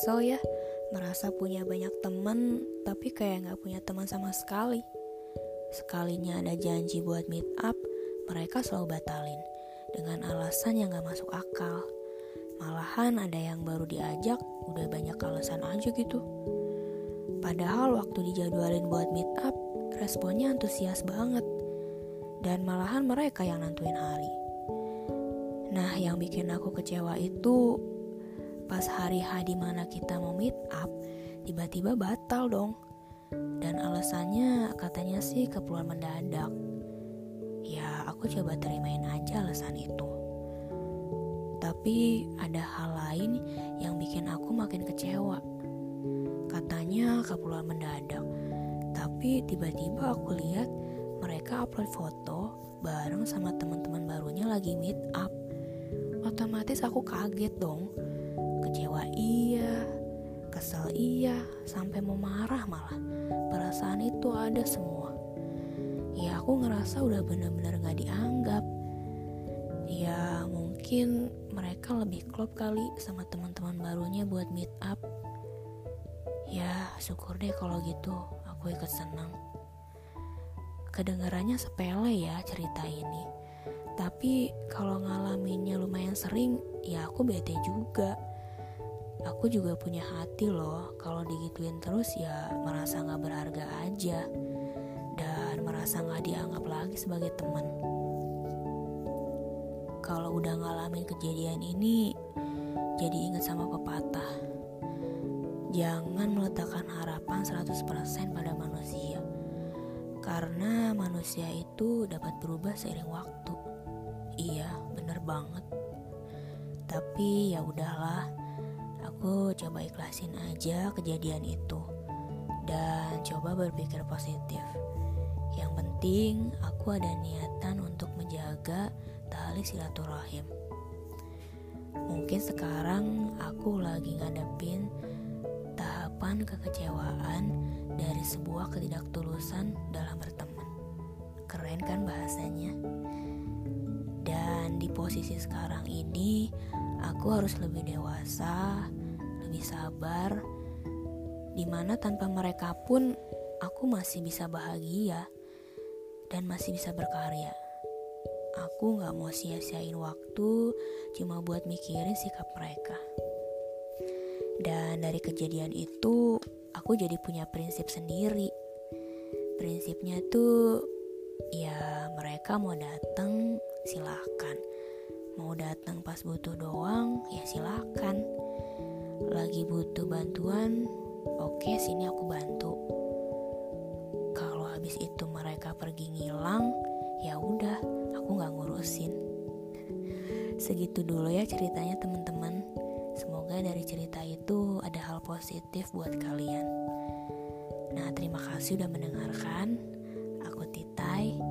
kesel ya merasa punya banyak temen tapi kayak nggak punya teman sama sekali. Sekalinya ada janji buat meet up, mereka selalu batalin dengan alasan yang gak masuk akal. Malahan ada yang baru diajak, udah banyak alasan aja gitu. Padahal waktu dijadwalin buat meet up, responnya antusias banget. Dan malahan mereka yang nentuin hari. Nah, yang bikin aku kecewa itu pas hari H di mana kita mau meet up, tiba-tiba batal dong. Dan alasannya katanya sih keperluan mendadak. Ya, aku coba terimain aja alasan itu. Tapi ada hal lain yang bikin aku makin kecewa. Katanya keperluan mendadak. Tapi tiba-tiba aku lihat mereka upload foto bareng sama teman-teman barunya lagi meet up. Otomatis aku kaget dong. Kecewa iya, kesel iya, sampai mau marah malah. Perasaan itu ada semua. Ya aku ngerasa udah bener-bener gak dianggap. Ya mungkin mereka lebih klop kali sama teman-teman barunya buat meet up. Ya syukur deh kalau gitu, aku ikut senang. Kedengarannya sepele ya cerita ini. Tapi kalau ngalaminnya lumayan sering, ya aku bete juga. Aku juga punya hati loh, kalau digituin terus ya merasa gak berharga aja. Dan merasa gak dianggap lagi sebagai teman. Kalau udah ngalamin kejadian ini, jadi ingat sama pepatah. Jangan meletakkan harapan 100% pada manusia karena manusia itu dapat berubah seiring waktu. Iya, bener banget. Tapi ya udahlah, aku coba ikhlasin aja kejadian itu dan coba berpikir positif. Yang penting aku ada niatan untuk menjaga tali silaturahim. Mungkin sekarang aku lagi ngadepin tahapan kekecewaan dari sebuah ketidaktulusan dalam berteman. Keren kan bahasanya? Dan di posisi sekarang ini, aku harus lebih dewasa, lebih sabar, di mana tanpa mereka pun aku masih bisa bahagia dan masih bisa berkarya. Aku gak mau sia-siain waktu cuma buat mikirin sikap mereka. Dan dari kejadian itu, aku jadi punya prinsip sendiri. Prinsipnya tuh, ya mereka mau datang silahkan. Mau datang pas butuh doang, ya silahkan. Lagi butuh bantuan, oke sini aku bantu. Kalau habis itu mereka pergi ngilang, ya udah, aku nggak ngurusin. Segitu dulu ya ceritanya teman-teman. Semoga dari cerita itu ada hal positif buat kalian. Nah, terima kasih udah mendengarkan. Aku Titai.